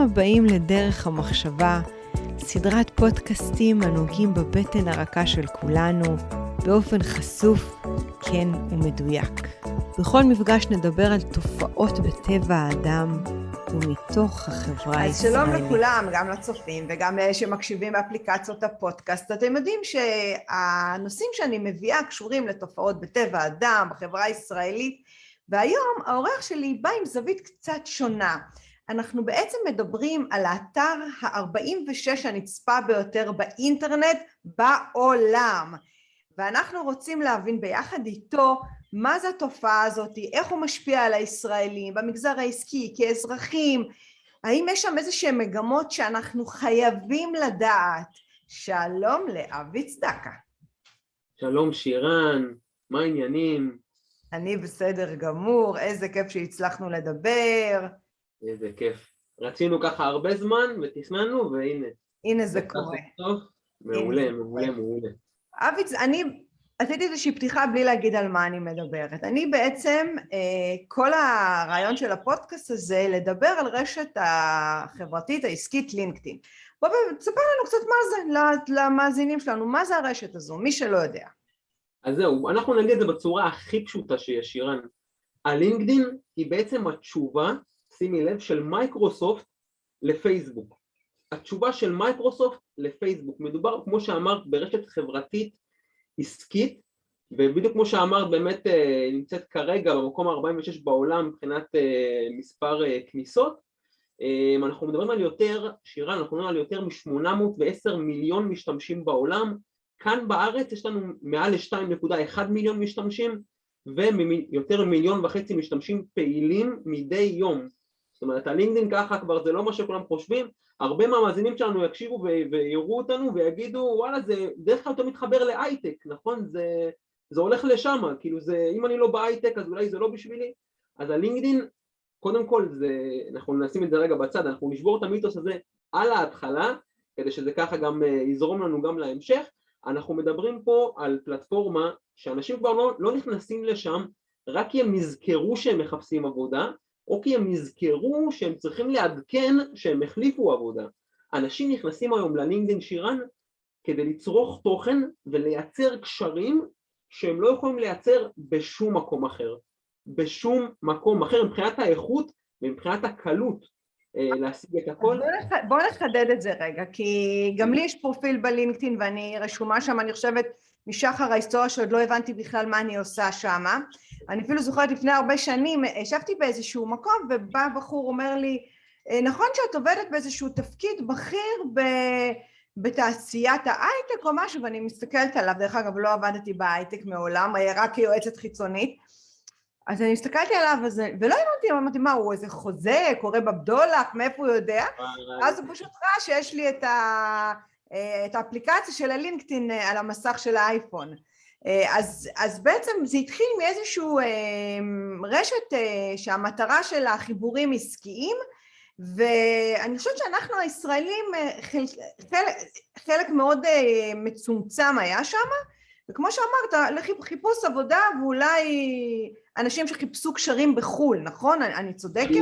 הבאים לדרך המחשבה, סדרת פודקאסטים הנוגעים בבטן הרכה של כולנו, באופן חשוף, כן ומדויק. בכל מפגש נדבר על תופעות בטבע האדם ומתוך החברה הישראלית. אז שלום לכולם, גם לצופים וגם לאלה שמקשיבים באפליקציות הפודקאסט. אתם יודעים שהנושאים שאני מביאה קשורים לתופעות בטבע האדם, בחברה הישראלית, והיום האורח שלי בא עם זווית קצת שונה. אנחנו בעצם מדברים על האתר ה-46 הנצפה ביותר באינטרנט בעולם. ואנחנו רוצים להבין ביחד איתו מה זה התופעה הזאת, איך הוא משפיע על הישראלים, במגזר העסקי, כאזרחים, האם יש שם איזה שהן מגמות שאנחנו חייבים לדעת. שלום לאבי צדקה. שלום שירן, מה העניינים? אני בסדר גמור, איזה כיף שהצלחנו לדבר. איזה כיף. רצינו ככה הרבה זמן ותכננו והנה. הנה זה קורה. טוב, מעולה, מעולה, מעולה. אבי, אני עשיתי איזושהי פתיחה בלי להגיד על מה אני מדברת. אני בעצם, אה, כל הרעיון של הפודקאסט הזה, לדבר על רשת החברתית העסקית לינקדאין. בוא תספר לנו קצת מה זה למאזינים שלנו, מה זה הרשת הזו, מי שלא יודע. אז זהו, אנחנו נגיד את זה בצורה הכי פשוטה שיש, שירן. הלינקדאין היא בעצם התשובה, שימי לב, של מייקרוסופט לפייסבוק. התשובה של מייקרוסופט לפייסבוק. מדובר, כמו שאמרת, ברשת חברתית עסקית, ובדיוק כמו שאמרת, באמת אה, נמצאת כרגע במקום ה-46 בעולם מבחינת אה, מספר אה, כניסות. אנחנו מדברים על יותר, שירה, אנחנו מדברים על יותר מ-810 מיליון משתמשים בעולם. כאן בארץ יש לנו מעל ל-2.1 מיליון משתמשים, ויותר ממיליון וחצי משתמשים פעילים מדי יום. זאת אומרת, הלינקדאין ככה כבר זה לא מה שכולם חושבים, הרבה מהמאזינים שלנו יקשיבו ויראו אותנו ויגידו וואלה זה דרך כלל אתה מתחבר להייטק, נכון? זה, זה הולך לשם, כאילו זה, אם אני לא בהייטק אז אולי זה לא בשבילי. אז הלינקדאין, קודם כל זה, אנחנו נשים את זה רגע בצד, אנחנו נשבור את המיתוס הזה על ההתחלה כדי שזה ככה גם אה, יזרום לנו גם להמשך. אנחנו מדברים פה על פלטפורמה שאנשים כבר לא, לא נכנסים לשם רק כי הם נזכרו שהם מחפשים עבודה או כי הם נזכרו שהם צריכים לעדכן שהם החליפו עבודה. אנשים נכנסים היום ללינקדאין שירן כדי לצרוך תוכן ולייצר קשרים שהם לא יכולים לייצר בשום מקום אחר. בשום מקום אחר מבחינת האיכות ומבחינת הקלות אה, להשיג את הכל. בוא נחדד את זה רגע, כי גם לי יש פרופיל בלינקדאין ואני רשומה שם, אני חושבת, משחר ההיסטוריה שעוד לא הבנתי בכלל מה אני עושה שם. אני אפילו זוכרת לפני הרבה שנים, ישבתי באיזשהו מקום ובא בחור אומר לי, אה, נכון שאת עובדת באיזשהו תפקיד בכיר ב... בתעשיית ההייטק או משהו, ואני מסתכלת עליו, דרך אגב לא עבדתי בהייטק מעולם, רק כיועצת חיצונית, אז אני הסתכלתי עליו וזה, ולא הבנתי, אמרתי מה הוא איזה חוזה, קורא בבדולח, מאיפה הוא יודע, אז הוא פשוט ראה שיש לי את, ה, אה, את האפליקציה של הלינקדאין אה, על המסך של האייפון. אה, אז, אז בעצם זה התחיל מאיזשהו רשת שהמטרה של החיבורים עסקיים ואני חושבת שאנחנו הישראלים חלק, חלק מאוד מצומצם היה שם וכמו שאמרת לחיפוש עבודה ואולי אנשים שחיפשו קשרים בחו"ל, נכון? אני צודקת?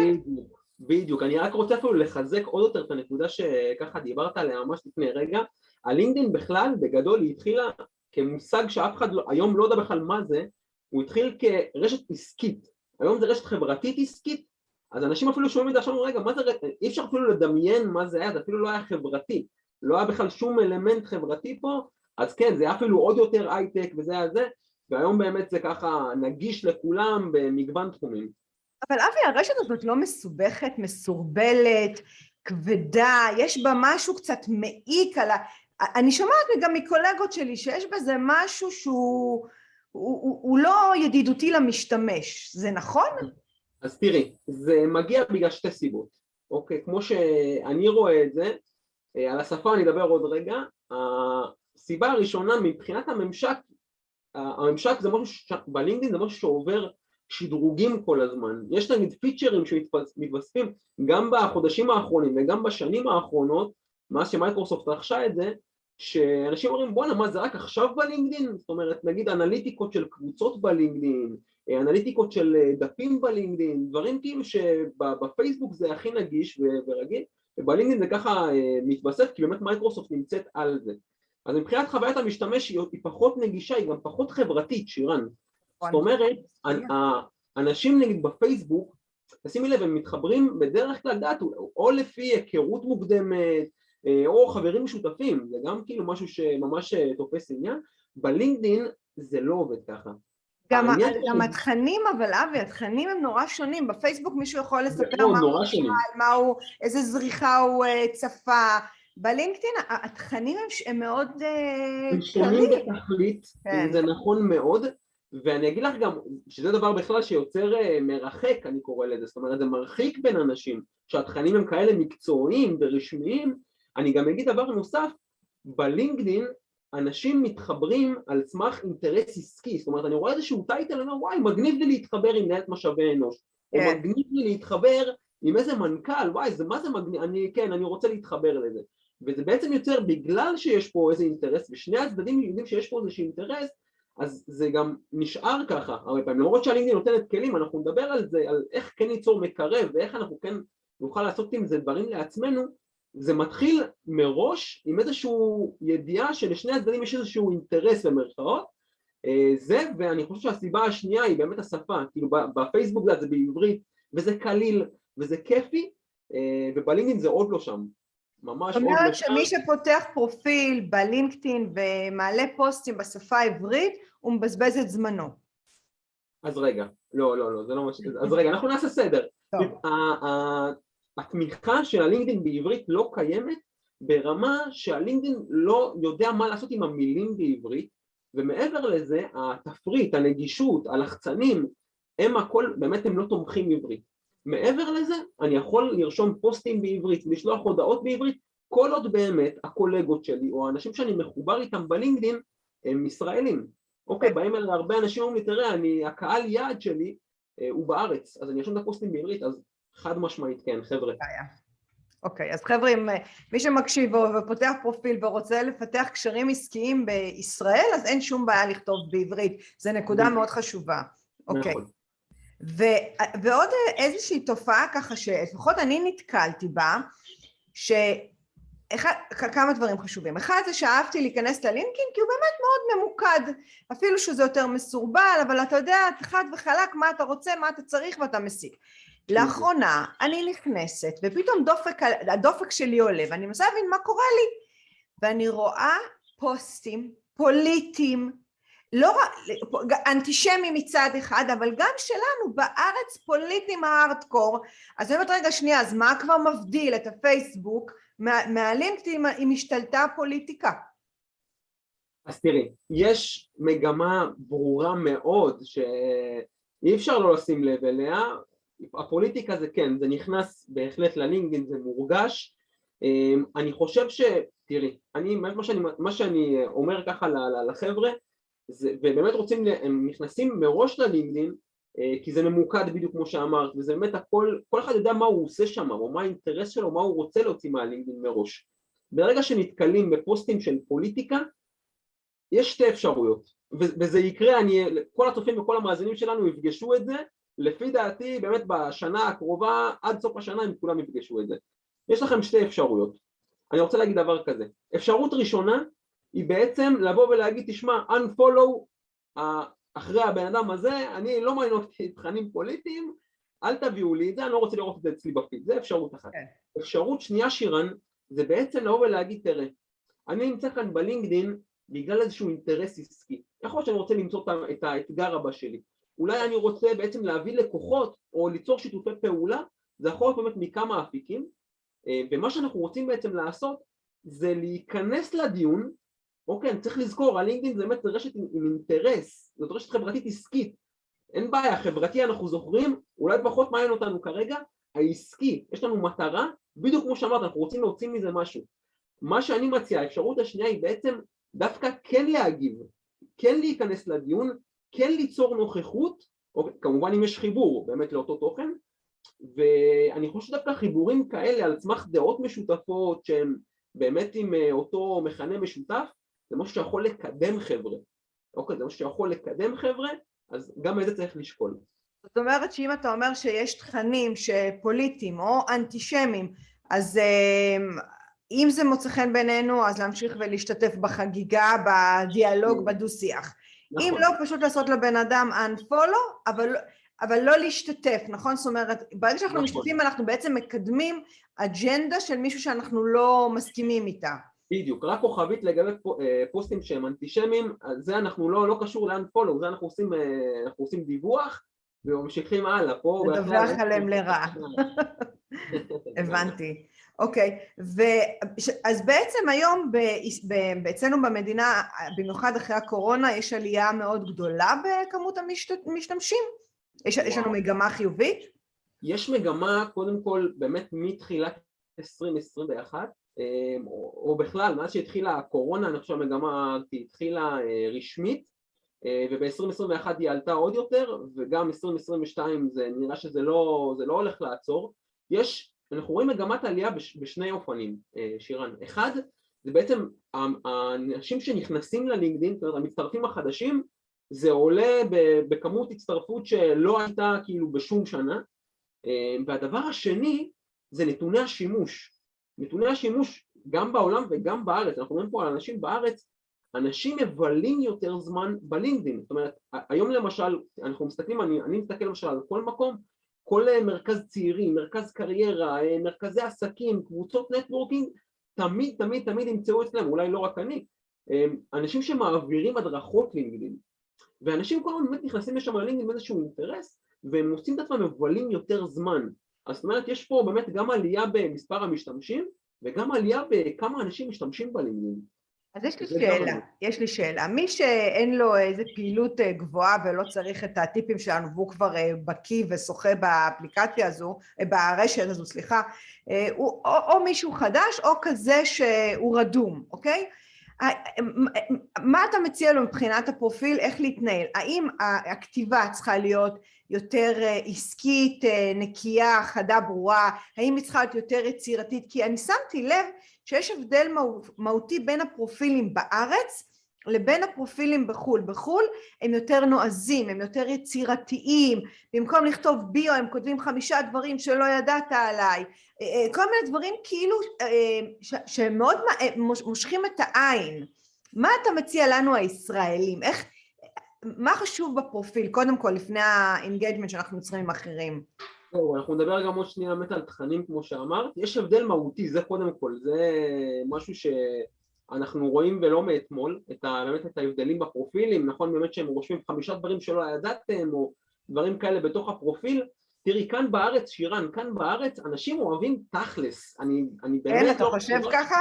בדיוק. אני רק רוצה אפילו לחזק עוד יותר את הנקודה שככה דיברת עליה ממש לפני רגע. הלינקדאין בכלל, בגדול, היא התחילה כמושג שאף אחד לא, היום לא יודע בכלל מה זה, הוא התחיל כרשת עסקית. היום זה רשת חברתית עסקית, אז אנשים אפילו שומעים את זה עכשיו, רגע, מה זה, אי אפשר אפילו לדמיין מה זה היה, זה אפילו לא היה חברתי. לא היה בכלל שום אלמנט חברתי פה, אז כן, זה היה אפילו עוד יותר הייטק וזה היה זה, והיום באמת זה ככה נגיש לכולם במגוון תחומים. אבל אבי, הרשת הזאת לא מסובכת, מסורבלת, כבדה, יש בה משהו קצת מעיק על ה... אני שומעת גם מקולגות שלי שיש בזה משהו שהוא הוא, הוא, הוא לא ידידותי למשתמש, זה נכון? אז תראי, זה מגיע בגלל שתי סיבות, אוקיי? כמו שאני רואה את זה, אה, על השפה אני אדבר עוד רגע, הסיבה הראשונה מבחינת הממשק הממשק זה משהו, בלינקדאין זה משהו שעובר שדרוגים כל הזמן, יש נגיד פיצ'רים שמתווספים גם בחודשים האחרונים וגם בשנים האחרונות, מאז שמייקרוסופט רכשה את זה, שאנשים אומרים בואנה מה זה רק עכשיו בלינקדאין? זאת אומרת נגיד אנליטיקות של קבוצות בלינקדאין, אנליטיקות של דפים בלינקדאין, דברים כאילו שבפייסבוק זה הכי נגיש ורגיל, ובלינקדאין זה ככה אה, מתווסף כי באמת מייקרוסופט נמצאת על זה. אז מבחינת חוויית המשתמש היא פחות נגישה, היא גם פחות חברתית, שירן. זאת אומרת, אנשים נגיד בפייסבוק, תשימי לב, הם מתחברים בדרך כלל, דעת, או לפי היכרות מוקדמת, אה, או חברים משותפים, זה גם כאילו משהו שממש אה, תופס עניין, בלינקדין זה לא עובד ככה. גם, גם התכנים, אבל אבי, התכנים הם נורא שונים. בפייסבוק מישהו יכול לספר מה הוא שאל, מה הוא, איזה זריחה הוא uh, צפה. בלינקדאין התכנים הם, הם מאוד קרים. הם שונים בתכלית, כן. זה נכון מאוד, ואני אגיד לך גם שזה דבר בכלל שיוצר uh, מרחק, אני קורא לזה, זאת אומרת זה מרחיק בין אנשים, שהתכנים הם כאלה מקצועיים ורשמיים, אני גם אגיד דבר נוסף, בלינקדאין אנשים מתחברים על סמך אינטרס עסקי, זאת אומרת אני רואה איזשהו טייטל, אני אומר וואי מגניב לי להתחבר עם מנהלת משאבי אנוש, כן. או מגניב לי להתחבר עם איזה מנכ"ל, וואי זה מה זה מגניב, אני כן אני רוצה להתחבר לזה, וזה בעצם יוצר בגלל שיש פה איזה אינטרס, ושני הצדדים יודעים שיש פה איזשהו אינטרס, אז זה גם נשאר ככה הרבה פעמים, למרות שהלינקדאין נותנת כלים, אנחנו נדבר על זה, על איך כן ליצור מקרב ואיך אנחנו כן נוכל לעשות עם זה דברים לעצמנו, זה מתחיל מראש עם איזושהי ידיעה שלשני הצדדים יש איזשהו אינטרס במרכאות אה, זה ואני חושב שהסיבה השנייה היא באמת השפה. כאילו בפייסבוק זה בעברית וזה קליל וזה כיפי אה, ובלינקדאין זה עוד לא שם ממש עוד. זאת אומרת שמי שפותח פרופיל בלינקדאין ומעלה פוסטים בשפה העברית הוא מבזבז את זמנו אז רגע, לא לא לא זה לא מה ש... אז רגע אנחנו נעשה סדר. התמיכה של הלינקדאין בעברית לא קיימת ברמה שהלינקדאין לא יודע מה לעשות עם המילים בעברית ומעבר לזה התפריט, הנגישות, הלחצנים הם הכל, באמת הם לא תומכים עברית מעבר לזה אני יכול לרשום פוסטים בעברית, לשלוח הודעות בעברית כל עוד באמת הקולגות שלי או האנשים שאני מחובר איתם בלינקדאין הם ישראלים אוקיי, באים אליי הרבה אנשים אומרים לי תראה אני, הקהל יעד שלי אה, הוא בארץ אז אני ארשום את הפוסטים בעברית אז חד משמעית כן, חבר'ה. אוקיי, אז חבר'ה, אם מי שמקשיב ופותח פרופיל ורוצה לפתח קשרים עסקיים בישראל, אז אין שום בעיה לכתוב בעברית, זו נקודה מאוד חשובה. אוקיי. ו- ועוד איזושהי תופעה ככה שלפחות אני נתקלתי בה, ש... אחד, כמה דברים חשובים. אחד זה שאהבתי להיכנס ללינקים כי הוא באמת מאוד ממוקד, אפילו שזה יותר מסורבל, אבל אתה יודע, חד וחלק מה אתה רוצה, מה אתה צריך ואתה משיג. לאחרונה אני נכנסת ופתאום דופק, הדופק שלי עולה ואני מנסה להבין מה קורה לי ואני רואה פוסטים פוליטיים, לא אנטישמיים מצד אחד אבל גם שלנו בארץ פוליטיים הארדקור. אז אני אומרת רגע שנייה אז מה כבר מבדיל את הפייסבוק מה, מהלינקדאין אם השתלטה הפוליטיקה? אז תראי, יש מגמה ברורה מאוד שאי אפשר לא לשים לב אליה. הפוליטיקה זה כן, זה נכנס בהחלט ללינקדאין, זה מורגש. אמ, אני חושב ש... תראי, אני, מה שאני, מה שאני אומר ככה לחבר'ה ובאמת רוצים, הם נכנסים מראש ללינקדאין אה, כי זה ממוקד בדיוק כמו שאמרת וזה באמת הכל, כל אחד יודע מה הוא עושה שם או מה האינטרס שלו, מה הוא רוצה להוציא מהלינקדאין מראש. ברגע שנתקלים בפוסטים של פוליטיקה יש שתי אפשרויות וזה יקרה, אני, כל הצופים וכל המאזינים שלנו יפגשו את זה לפי דעתי באמת בשנה הקרובה עד סוף השנה הם כולם יפגשו את זה. יש לכם שתי אפשרויות. אני רוצה להגיד דבר כזה אפשרות ראשונה היא בעצם לבוא ולהגיד תשמע unfollow אחרי הבן אדם הזה אני לא מעניין אותי תכנים פוליטיים אל תביאו לי את זה אני לא רוצה לראות את זה אצלי בפיד זה אפשרות אחת okay. כן. אפשרות שנייה שירן זה בעצם לבוא ולהגיד תראה אני נמצא כאן בלינקדין בגלל איזשהו אינטרס עסקי יכול להיות שאני רוצה למצוא את האתגר הבא שלי אולי אני רוצה בעצם להביא לקוחות או ליצור שיתופי פעולה, זה יכול להיות באמת מכמה אפיקים, אה, ומה שאנחנו רוצים בעצם לעשות זה להיכנס לדיון, אוקיי, צריך לזכור, הלינקדאין זה באמת רשת עם, עם אינטרס, זאת רשת חברתית עסקית, אין בעיה, חברתי אנחנו זוכרים, אולי פחות מעניין אותנו כרגע, העסקי, יש לנו מטרה, בדיוק כמו שאמרת, אנחנו רוצים להוציא מזה משהו. מה שאני מציע, האפשרות השנייה היא בעצם דווקא כן להגיב, כן להיכנס לדיון, כן ליצור נוכחות, או כמובן אם יש חיבור באמת לאותו תוכן, ואני חושב שדווקא חיבורים כאלה על סמך דעות משותפות שהן באמת עם אה, אותו מכנה משותף, זה משהו שיכול לקדם חבר'ה, אוקיי, זה משהו שיכול לקדם חבר'ה, אז גם את זה צריך לשקול. זאת אומרת שאם אתה אומר שיש תכנים שפוליטיים או אנטישמיים אז אם זה מוצא חן בעינינו, אז להמשיך ולהשתתף בחגיגה, בדיאלוג, בדו-שיח. נכון. אם לא, פשוט לעשות לבן אדם unfollow, אבל, אבל לא להשתתף, נכון? זאת אומרת, ברגע שאנחנו נכון. משתתפים, אנחנו בעצם מקדמים אג'נדה של מישהו שאנחנו לא מסכימים איתה. בדיוק, רק כוכבית לגבי אה, פוסטים שהם אנטישמיים, זה אנחנו לא, לא קשור ל-unfollow, זה אנחנו עושים, אה, אנחנו עושים דיווח וממשיכים הלאה, פה... לדווח עליהם לרעה. הבנתי. אוקיי, אז בעצם היום אצלנו במדינה, במיוחד אחרי הקורונה, יש עלייה מאוד גדולה בכמות המשתמשים? יש, יש לנו מגמה חיובית? יש מגמה, קודם כל, באמת מתחילת 2021, אמ, או, או בכלל, מאז שהתחילה הקורונה, אני חושב המגמה התחילה אה, רשמית, אה, וב-2021 היא עלתה עוד יותר, וגם 2022 זה נראה שזה לא, לא הולך לעצור. יש אנחנו רואים מגמת עלייה בש, בשני אופנים, אה, שירן. אחד, זה בעצם האנשים שנכנסים ללינקדאין, זאת אומרת המצטרפים החדשים, זה עולה בכמות הצטרפות שלא הייתה כאילו בשום שנה. והדבר השני זה נתוני השימוש. נתוני השימוש גם בעולם וגם בארץ, אנחנו רואים פה על אנשים בארץ, אנשים מבלים יותר זמן בלינקדאין, זאת אומרת היום למשל אנחנו מסתכלים, אני, אני מסתכל למשל על כל מקום כל אה, מרכז צעירים, מרכז קריירה, אה, מרכזי עסקים, קבוצות נטוורקינג, תמיד תמיד תמיד ימצאו אצלם, אולי לא רק אני, אה, אנשים שמעבירים הדרכות לינקדאין ואנשים כל הזמן באמת נכנסים לשם ללינקדאין עם איזשהו אינטרס והם מוצאים את עצמם מבלים יותר זמן אז זאת אומרת יש פה באמת גם עלייה במספר המשתמשים וגם עלייה בכמה אנשים משתמשים בלינקדאין אז יש לי שאלה, יש לי שאלה. מי שאין לו איזה פעילות אה, גבוהה ולא צריך את הטיפים שלנו והוא כבר אה, בקיא ושוחה באפליקציה הזו, אה, ברשת הזו, סליחה, הוא או, או מישהו חדש או כזה שהוא רדום, אוקיי? מה אתה מציע לו מבחינת הפרופיל, איך להתנהל? האם הכתיבה צריכה להיות יותר עסקית, נקייה, חדה, ברורה? האם היא צריכה להיות יותר יצירתית? כי אני שמתי לב שיש הבדל מהותי בין הפרופילים בארץ לבין הפרופילים בחו"ל. בחו"ל הם יותר נועזים, הם יותר יצירתיים, במקום לכתוב bio הם כותבים חמישה דברים שלא ידעת עליי, אה, אה, כל מיני דברים כאילו אה, שהם מאוד מושכים את העין. מה אתה מציע לנו הישראלים? איך, מה חשוב בפרופיל, קודם כל, לפני ה engagement שאנחנו יוצרים עם אחרים? זהו, אנחנו נדבר גם עוד שנייה באמת על תכנים כמו שאמרת, יש הבדל מהותי, זה קודם כל, זה משהו שאנחנו רואים ולא מאתמול, את ה, באמת את ההבדלים בפרופילים, נכון באמת שהם רושמים חמישה דברים שלא ידעתם או דברים כאלה בתוך הפרופיל, תראי כאן בארץ, שירן, כאן בארץ אנשים אוהבים תכלס, אני, אני באמת... אין, אתה לא חושב חושב ככה?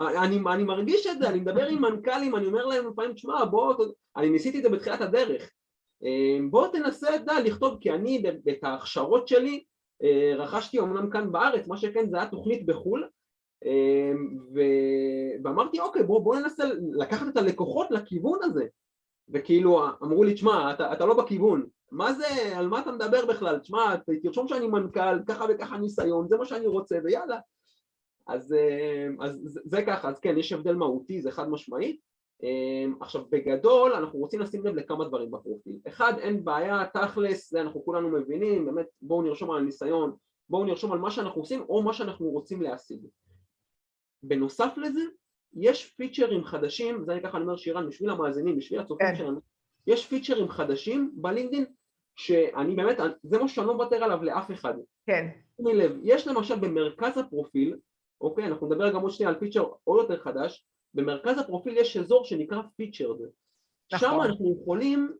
אני, אני מרגיש את זה, אני מדבר עם מנכ"לים, אני אומר להם לפעמים, תשמע, בוא, אני ניסיתי את זה בתחילת הדרך, אמ, בוא תנסה דה, לכתוב, כי אני את ההכשרות שלי אה, רכשתי אמנם כאן בארץ, מה שכן זה היה תוכנית בחו"ל. ואמרתי אוקיי בוא, בוא ננסה לקחת את הלקוחות לכיוון הזה. וכאילו אמרו לי תשמע אתה, אתה לא בכיוון. מה זה? על מה אתה מדבר בכלל? תשמע תרשום שאני מנכ"ל ככה וככה ניסיון זה מה שאני רוצה ויאללה. אז, אמ, אז זה, זה ככה אז כן יש הבדל מהותי זה חד משמעית. אמ, עכשיו בגדול אנחנו רוצים לשים לב לכמה דברים בפרופיל. אחד אין בעיה תכלס זה אנחנו כולנו מבינים באמת בואו נרשום על הניסיון בואו נרשום על מה שאנחנו עושים או מה שאנחנו רוצים להשיג בנוסף לזה יש פיצ'רים חדשים זה אני ככה אומר שירן בשביל המאזינים בשביל הצופים כן. שלנו יש פיצ'רים חדשים בלינקדאין שאני באמת זה מה שאני לא מוותר עליו לאף אחד כן לב, יש למשל במרכז הפרופיל אוקיי אנחנו נדבר גם עוד שנייה על פיצ'ר עוד יותר חדש במרכז הפרופיל יש אזור שנקרא Featured. נכון. שם אנחנו יכולים,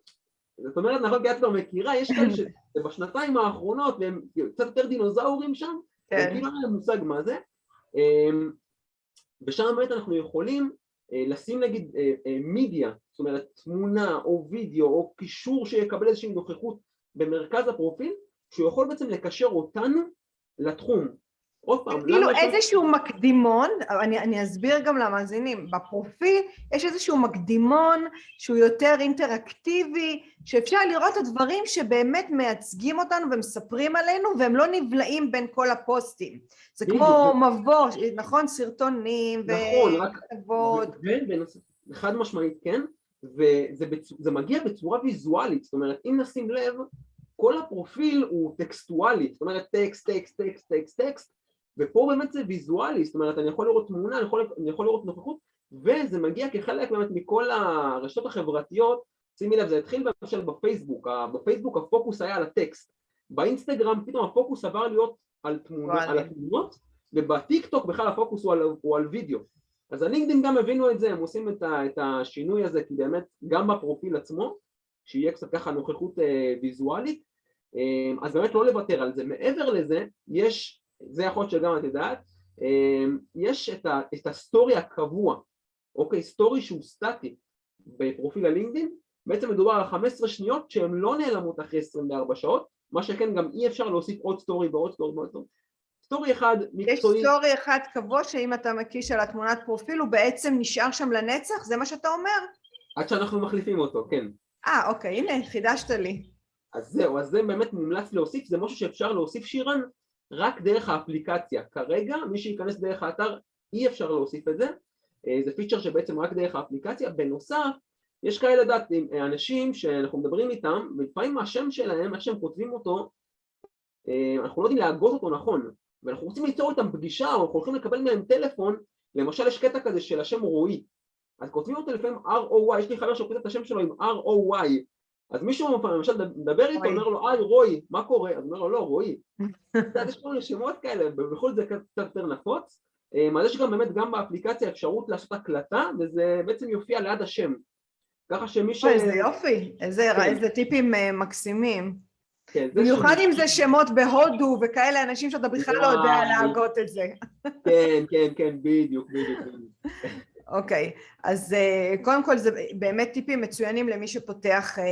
זאת אומרת, נכון, כי את כבר מכירה, יש כאלה שבשנתיים האחרונות, והם קצת יותר דינוזאורים שם, כן. כאילו אין להם מושג מה זה, אמ, ושם באמת אנחנו יכולים אה, לשים נגיד מידיה, אה, אה, זאת אומרת תמונה או וידאו או קישור שיקבל איזושהי נוכחות במרכז הפרופיל, שהוא יכול בעצם לקשר אותנו לתחום, עוד פעם, כאילו איזשהו ש... מקדימון, אני, אני אסביר גם למאזינים, בפרופיל יש איזשהו מקדימון שהוא יותר אינטראקטיבי, שאפשר לראות את הדברים שבאמת מייצגים אותנו ומספרים עלינו והם לא נבלעים בין כל הפוסטים. זה כמו מבוא, נכון? סרטונים נכון, וכתבות. חד משמעית, כן, וזה בצ... מגיע בצורה ויזואלית, זאת אומרת, אם נשים לב, כל הפרופיל הוא טקסטואלי, זאת אומרת טקסט, טקסט, טקסט, טקסט, טקסט, ופה באמת זה ויזואלי, זאת אומרת אני יכול לראות תמונה, אני יכול, אני יכול לראות נוכחות וזה מגיע כחלק באמת מכל הרשתות החברתיות, שימי לב זה התחיל למשל בפייסבוק, בפייסבוק הפוקוס היה על הטקסט, באינסטגרם פתאום הפוקוס עבר להיות על, תמונה, על התמונות ובטיק טוק בכלל הפוקוס הוא על, הוא על וידאו. אז הלינקדאין גם הבינו את זה, הם עושים את, ה, את השינוי הזה כי באמת גם בפרופיל עצמו שיהיה קצת ככה נוכחות אה, ויזואלית אה, אז באמת לא לוותר על זה, מעבר לזה יש, זה יכול להיות שגם את יודעת, אה, יש את, ה, את הסטורי הקבוע, אוקיי, סטורי שהוא סטטי בפרופיל הלינקדאין, בעצם מדובר על 15 שניות שהן לא נעלמות אחרי 24 שעות, מה שכן גם אי אפשר להוסיף עוד סטורי ועוד סטורי ועוד סטורי סטורי אחד מקצועי... יש סטורי אחד קבוע שאם אתה מקיש על התמונת פרופיל הוא בעצם נשאר שם לנצח? זה מה שאתה אומר? עד שאנחנו מחליפים אותו, כן. אה, אוקיי, הנה, חידשת לי. אז זהו, אז זה באמת מומלץ להוסיף, זה משהו שאפשר להוסיף שירן רק דרך האפליקציה. כרגע, מי שייכנס דרך האתר, אי אפשר להוסיף את זה. אה, זה פיצ'ר שבעצם רק דרך האפליקציה. בנוסף, יש כאלה דעת, אנשים שאנחנו מדברים איתם, ולפעמים השם שלהם, איך שהם כותבים אותו, אה, אנחנו לא יודעים להגות אותו נכון. ואנחנו רוצים ליצור איתם פגישה, או אנחנו הולכים לקבל מהם טלפון, למשל יש קטע כזה של השם רועי, אז כותבים אותו לפעמים R-O-Y, יש לי חבר שכותב את השם שלו עם R-O-Y, אז מישהו למשל מדבר איתו, אומר לו, היי רועי, מה קורה? אז אומר לו, לא, רועי. יש כל מיני שמות כאלה, ובכל זה קצת יותר נפוץ. אה, אז יש גם באמת גם באפליקציה אפשרות לעשות הקלטה, וזה בעצם יופיע ליד השם. ככה שמי ש... איזה יופי, איזה כן. טיפים אה, מקסימים. כן, במיוחד אם זה שמות בהודו וכאלה אנשים שאתה בכלל לא יודע להגות את זה. כן, כן, כן, בדיוק, בדיוק. אוקיי, אז uh, קודם כל זה באמת טיפים מצוינים למי שפותח uh,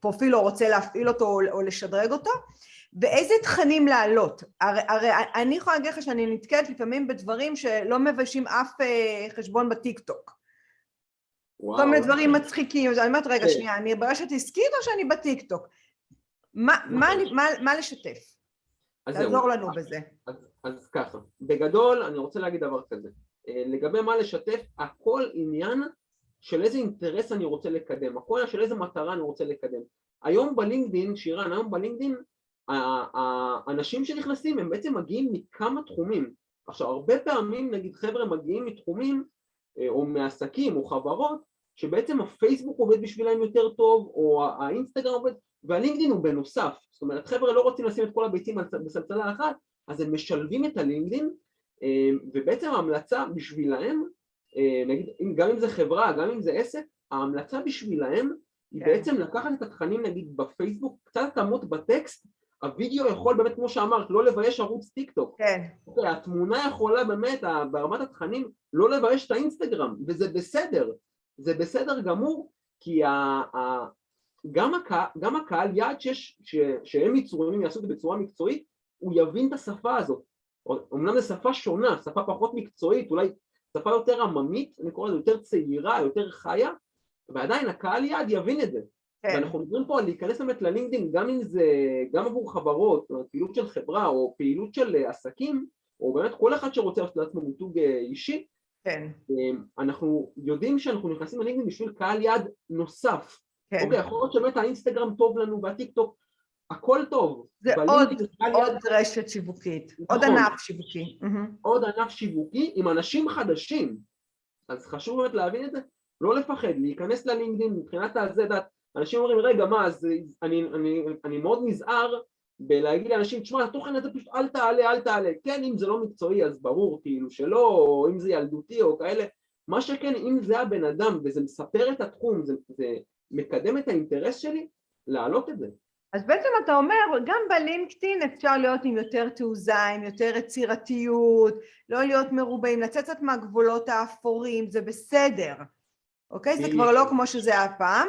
פרופיל או רוצה להפעיל אותו או, לשדרג אותו. ואיזה תכנים להעלות? הרי, הרי אני יכולה להגיד לך שאני נתקלת לפעמים בדברים שלא מביישים אף uh, חשבון בטיק טוק. וואו. כל מיני דברים מצחיקים, אז אני אומרת רגע כן. שנייה, אני ברשת עסקית או שאני בטיק טוק? מה, מה, מה, מה לשתף? תעזור לנו בזה. אז, אז ככה, בגדול אני רוצה להגיד דבר כזה, אה, לגבי מה לשתף, הכל עניין של איזה אינטרס אני רוצה לקדם, הכל של איזה מטרה אני רוצה לקדם. היום בלינקדין, שירן, היום בלינקדין האנשים שנכנסים הם בעצם מגיעים מכמה תחומים. עכשיו הרבה פעמים נגיד חבר'ה מגיעים מתחומים אה, או מעסקים או חברות שבעצם הפייסבוק עובד בשבילם יותר טוב או האינסטגרם עובד והלינקדין הוא בנוסף, זאת אומרת חבר'ה לא רוצים לשים את כל הביצים בסלסלה אחת אז הם משלבים את הלינקדין ובעצם ההמלצה בשבילהם, אה, נגיד גם אם זה חברה, גם אם זה עסק, ההמלצה בשבילהם היא כן. בעצם לקחת את התכנים נגיד בפייסבוק, קצת התאמות בטקסט, הווידאו יכול באמת כמו שאמרת לא לבייש ערוץ טיק טוק, כן. אוקיי, התמונה יכולה באמת ברמת התכנים לא לבייש את האינסטגרם וזה בסדר, זה בסדר גמור כי ה, ה, גם, הקה, גם הקהל יעד שיש, ש, שהם יצורים יעשו את זה בצורה מקצועית הוא יבין את השפה הזאת אמנם זו שפה שונה, שפה פחות מקצועית, אולי שפה יותר עממית, אני קורא לזה יותר צעירה, יותר חיה, ועדיין הקהל יעד יבין את זה. כן. ואנחנו מדברים פה על להיכנס באמת ללינקדאין, גם אם זה, גם עבור חברות, זאת אומרת פעילות של חברה או פעילות של אה, עסקים, או באמת כל אחד שרוצה לעשות לעצמו מיתוג אה, אישי, כן. אה, אנחנו יודעים שאנחנו נכנסים ללינקדאין בשביל קהל יעד נוסף. כן. אוקיי, יכול להיות שבאמת האינסטגרם טוב לנו והטיק טוק, הכל טוב. זה עוד, עוד רשת שיווקית, נכון. עוד ענף שיווקי. עוד ענף שיווקי עם אנשים חדשים. אז חשוב באמת להבין את זה, לא לפחד, להיכנס ללינקדאין מבחינת הזה, דעת, אנשים אומרים רגע מה, אז אני, אני, אני מאוד נזהר בלהגיד לאנשים, תשמע, התוכן הזה פשוט אל תעלה, אל תעלה. כן, אם זה לא מקצועי אז ברור כאילו שלא, או אם זה ילדותי או כאלה. מה שכן, אם זה הבן אדם וזה מספר את התחום, זה, זה מקדם את האינטרס שלי, להעלות את זה. אז בעצם אתה אומר, גם בלינקדאין אפשר להיות עם יותר תעוזה, עם יותר יצירתיות, לא להיות מרובעים, לצאת קצת מהגבולות האפורים, זה בסדר, אוקיי? זה כבר לא כמו שזה היה פעם,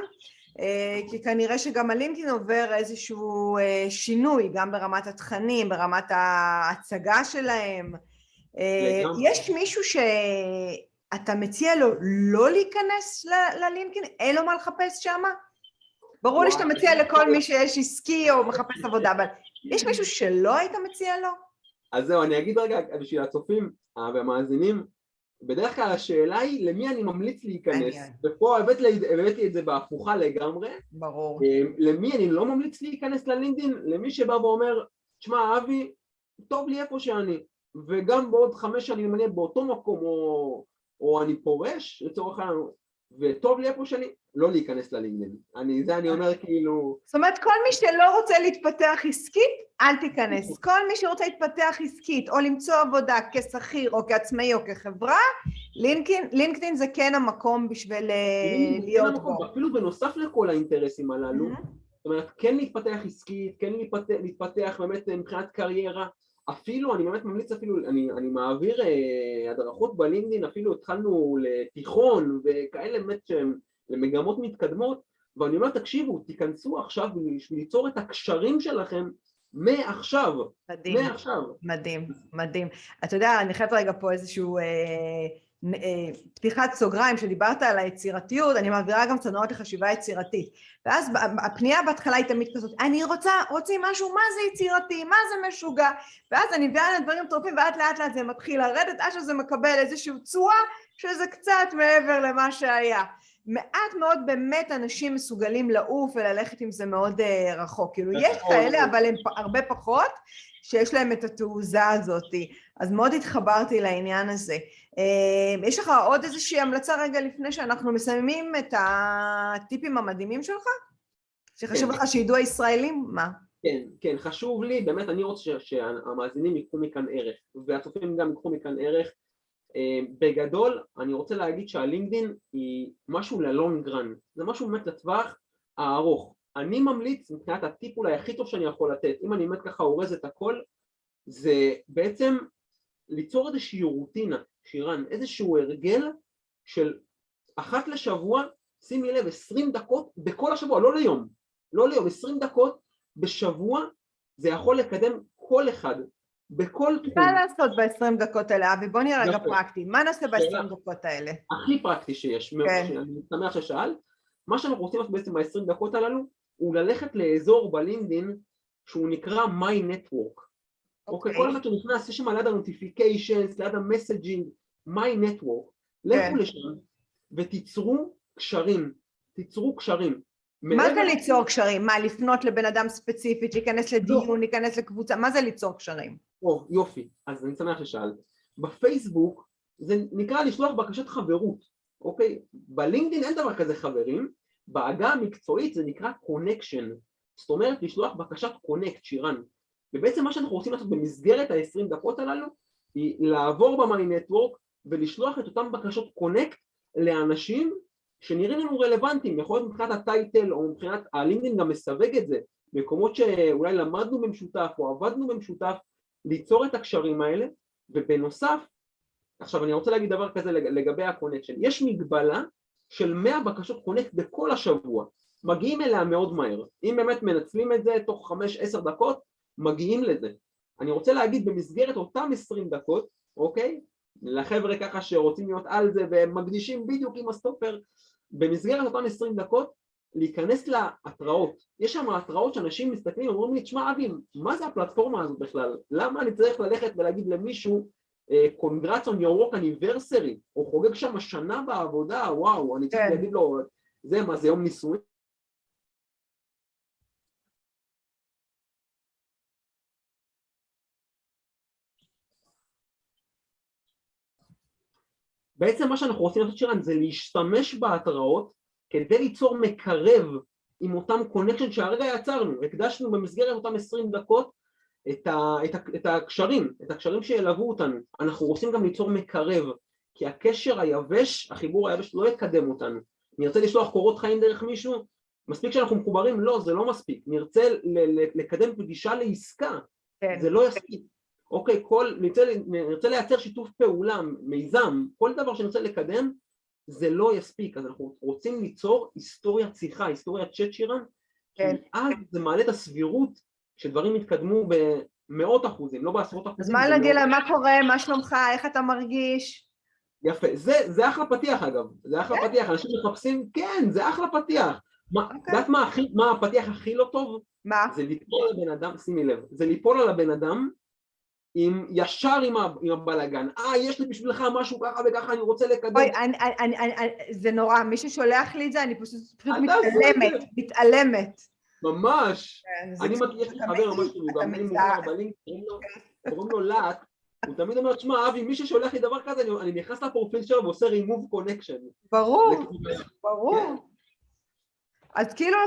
אה, כי כנראה שגם הלינקדאין עובר איזשהו אה, שינוי, גם ברמת התכנים, ברמת ההצגה שלהם. אה, יש מישהו שאתה מציע לו לא להיכנס ללינקדאין? אין לו מה לחפש שמה? ברור לי שאתה מציע לכל מי שיש עסקי או מחפש עבודה, אבל יש מישהו שלא היית מציע לו? אז זהו, אני אגיד רגע בשביל הצופים והמאזינים, בדרך כלל השאלה היא למי אני ממליץ להיכנס, ופה הבאתי את זה בהפוכה לגמרי. ברור. אמ, למי אני לא ממליץ להיכנס ללינקדאין? למי שבא ואומר, שמע אבי, טוב לי איפה שאני, וגם בעוד חמש שנים אני באותו מקום או, או אני פורש לצורך העניין וטוב לי איפה שאני, לא להיכנס ללינקדאין. אני, זה אני אומר כאילו... זאת אומרת, כל מי שלא רוצה להתפתח עסקית, אל תיכנס. כל מי שרוצה להתפתח עסקית, או למצוא עבודה כשכיר, או כעצמאי, או כחברה, לינקדאין, לינקדאין זה כן המקום בשביל אה, להיות בו. אפילו בנוסף לכל האינטרסים הללו, זאת אומרת, כן להתפתח עסקית, כן להתפתח, להתפתח באמת מבחינת קריירה, אפילו, אני באמת ממליץ אפילו, אני, אני מעביר אה, הדרכות בלינקדאין, אפילו התחלנו לתיכון וכאלה באמת שהם למגמות מתקדמות, ואני אומר, תקשיבו, תיכנסו עכשיו בשביל ליצור את הקשרים שלכם מעכשיו. מדהים. מעכשיו. מדהים, מדהים. אתה יודע, אני חייבת רגע פה איזשהו... אה... אה, פתיחת סוגריים, שדיברת על היצירתיות, אני מעבירה גם סדנאות לחשיבה יצירתית. ואז הפנייה בהתחלה היא תמיד כזאת, אני רוצה, רוצים משהו, מה זה יצירתי, מה זה משוגע? ואז אני מביאה להם דברים טרופים, ולאט לאט לאט זה מתחיל לרדת, עד שזה מקבל איזושהי תשואה, שזה קצת מעבר למה שהיה. מעט מאוד באמת אנשים מסוגלים לעוף וללכת עם זה מאוד uh, רחוק. כאילו, יש כאלה, אבל הם הרבה פחות, שיש להם את התעוזה הזאת. אז מאוד התחברתי לעניין הזה. אמ, יש לך עוד איזושהי המלצה רגע לפני שאנחנו מסיימים את הטיפים המדהימים שלך? שחשוב כן. לך שידעו הישראלים? מה? כן, כן, חשוב לי, באמת אני רוצה שהמאזינים ייקחו מכאן ערך, והצופים גם ייקחו מכאן ערך. אמ, בגדול, אני רוצה להגיד שהלינקדין היא משהו ללונגרן, זה משהו באמת לטווח הארוך. אני ממליץ, מבחינת הטיפ אולי הכי טוב שאני יכול לתת, אם אני באמת ככה אורז את הכל, זה בעצם ליצור איזושהי רוטינה, שירן, איזשהו הרגל של אחת לשבוע, שימי לב, עשרים דקות בכל השבוע, לא ליום, לא ליום, עשרים דקות בשבוע, זה יכול לקדם כל אחד, בכל תחום. מה לעשות בעשרים דקות האלה, אבי? בוא נראה רגע פרקטי. מה נעשה בעשרים דקות האלה? הכי פרקטי שיש, כן. אני שמח ששאלת. מה שאנחנו רוצים לעשות בעצם בעשרים דקות הללו, הוא ללכת לאזור בלינקדין שהוא נקרא My Network. אוקיי, כל אחד שנכנס, יש שם ליד ה notifications, ליד ה messaging, network, לכו כן. לשם ותיצרו קשרים, תיצרו קשרים. מה זה ליצור קשרים? מה, לפנות לבן אדם ספציפית, להיכנס לדיון, לא. להיכנס לקבוצה, מה זה ליצור קשרים? או, יופי, אז אני שמח ששאלת. בפייסבוק זה נקרא לשלוח בקשת חברות, אוקיי? בלינקדאין אין דבר כזה חברים, בעגה המקצועית זה נקרא connection, זאת אומרת לשלוח בקשת connect, שירן. ובעצם מה שאנחנו רוצים לעשות במסגרת ה-20 דקות הללו היא לעבור ב my network ולשלוח את אותן בקשות connect לאנשים שנראים לנו רלוונטיים, יכול להיות מבחינת ה title או מבחינת הלינקדאין גם מסווג את זה, מקומות שאולי למדנו במשותף או עבדנו במשותף, ליצור את הקשרים האלה ובנוסף, עכשיו אני רוצה להגיד דבר כזה לגבי ה connection, יש מגבלה של 100 בקשות connect בכל השבוע, מגיעים אליה מאוד מהר, אם באמת מנצלים את זה תוך 5-10 דקות מגיעים לזה. אני רוצה להגיד במסגרת אותם 20 דקות, אוקיי? לחבר'ה ככה שרוצים להיות על זה והם מקדישים בדיוק עם הסטופר, במסגרת אותם 20 דקות להיכנס להתראות. יש שם התראות שאנשים מסתכלים ואומרים לי, תשמע אבי, מה זה הפלטפורמה הזאת בכלל? למה אני צריך ללכת ולהגיד למישהו אה, congrats on your work anniversary, או חוגג שם שנה בעבודה, וואו, אני צריך כן. להגיד לו, זה מה, זה יום נישואים? בעצם מה שאנחנו רוצים לעשות שירן זה להשתמש בהתראות כדי ליצור מקרב עם אותם קונקשן שהרגע יצרנו, הקדשנו במסגרת אותם 20 דקות את, ה, את, ה, את הקשרים, את הקשרים שילוו אותנו, אנחנו רוצים גם ליצור מקרב כי הקשר היבש, החיבור היבש לא יקדם אותנו, נרצה לשלוח קורות חיים דרך מישהו, מספיק שאנחנו מחוברים? לא, זה לא מספיק, נרצה לקדם פגישה לעסקה, כן. זה לא יספיק. אוקיי, כל, נרצה, נרצה לייצר שיתוף פעולה, מיזם, כל דבר שנרצה לקדם, זה לא יספיק, אז אנחנו רוצים ליצור היסטוריית שיחה, היסטוריית צ'אט שירן, כן. כי אז זה מעלה את הסבירות שדברים יתקדמו במאות אחוזים, לא בעשרות אחוזים. אז מה להגיד להם, מה קורה, מה שלומך, איך אתה מרגיש? יפה, זה, זה אחלה פתיח אגב, זה אחלה כן? פתיח, אנשים מחפשים, כן, זה אחלה פתיח. את אוקיי. יודעת מה, מה הפתיח הכי לא טוב? מה? זה ליפול על הבן אדם, שימי לב, זה ליפול על הבן אדם עם, ישר עם, עם הבלאגן, אה יש לי בשבילך משהו ככה וככה אני רוצה לקדם. אוי, אני, אני, אני, אני, זה נורא, מי ששולח לי את זה אני פשוט, פשוט מתעלמת, מתעלמת. ממש. כן, אני מכיר, יש לי חבר ממש שהוא גם אין מוכר בלינק, קוראים לו להט, הוא תמיד אומר, שמע, אבי, מי ששולח לי דבר כזה, אני, אני נכנס לפרופיל שלו ועושה remove connection. ברור, לכיוון- ברור. כן. אז כאילו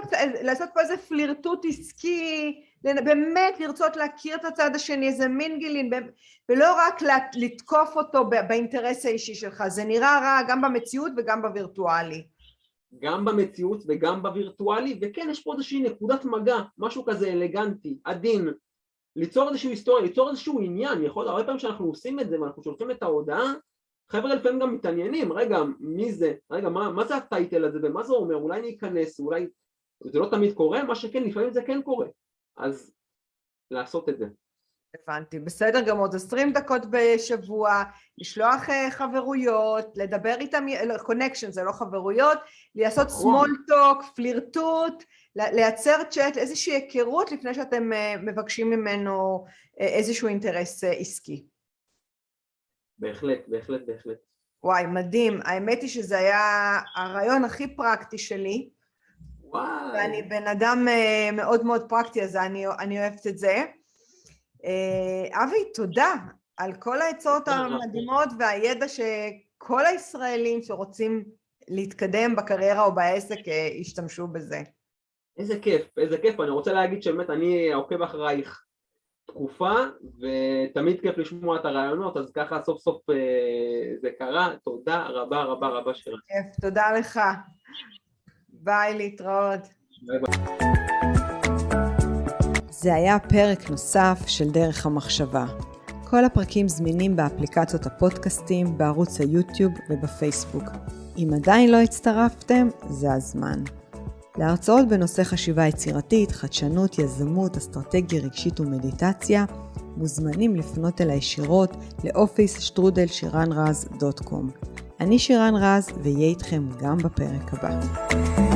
לעשות פה איזה פלירטוט עסקי, באמת לרצות להכיר את הצד השני, איזה מינגלין, ב- ולא רק לתקוף אותו באינטרס האישי שלך, זה נראה רע גם במציאות וגם בווירטואלי. גם במציאות וגם בווירטואלי, וכן, יש פה איזושהי נקודת מגע, משהו כזה אלגנטי, עדין, ליצור איזושהי היסטוריה, ליצור איזשהו עניין, יכול, הרבה פעמים שאנחנו עושים את זה ואנחנו שולחים את ההודעה, חבר'ה לפעמים גם מתעניינים, רגע, מי זה, רגע, מה, מה זה הטייטל הזה? ומה זה אומר, אולי אני אכנס, אולי, זה לא תמיד קורה, מה שכן, לפעמים זה כן קורה, אז לעשות את זה. הבנתי, בסדר גמור, אז 20 דקות בשבוע, לשלוח אה, חברויות, לדבר איתם, connection זה לא חברויות, לעשות small talk, פלירטוט, לייצר צ'אט, איזושהי היכרות לפני שאתם אה, מבקשים ממנו אה, איזשהו אינטרס אה, עסקי. בהחלט, בהחלט, בהחלט. וואי, מדהים. האמת היא שזה היה הרעיון הכי פרקטי שלי, וואי, ואני בן אדם אה, מאוד מאוד פרקטי, אז אני, אני אוהבת את זה. אה, אבי, תודה על כל העצות. המדהימות והידע שכל הישראלים שרוצים להתקדם בקריירה או בעסק אה, ישתמשו בזה. איזה כיף, איזה כיף, אני רוצה להגיד שבאמת אני עוקב אחרייך תקופה, ותמיד כיף לשמוע את הרעיונות, אז ככה סוף סוף זה קרה, תודה רבה רבה רבה שירה. כיף, תודה לך. ביי, להתראות. זה היה פרק נוסף של דרך המחשבה. כל הפרקים זמינים באפליקציות הפודקאסטים, בערוץ היוטיוב ובפייסבוק. אם עדיין לא הצטרפתם, זה הזמן. להרצאות בנושא חשיבה יצירתית, חדשנות, יזמות, אסטרטגיה רגשית ומדיטציה, מוזמנים לפנות אליי ישירות לאופיס שטרודל שירן רז דוט קום. אני שירן רז, ואהיה איתכם גם בפרק הבא.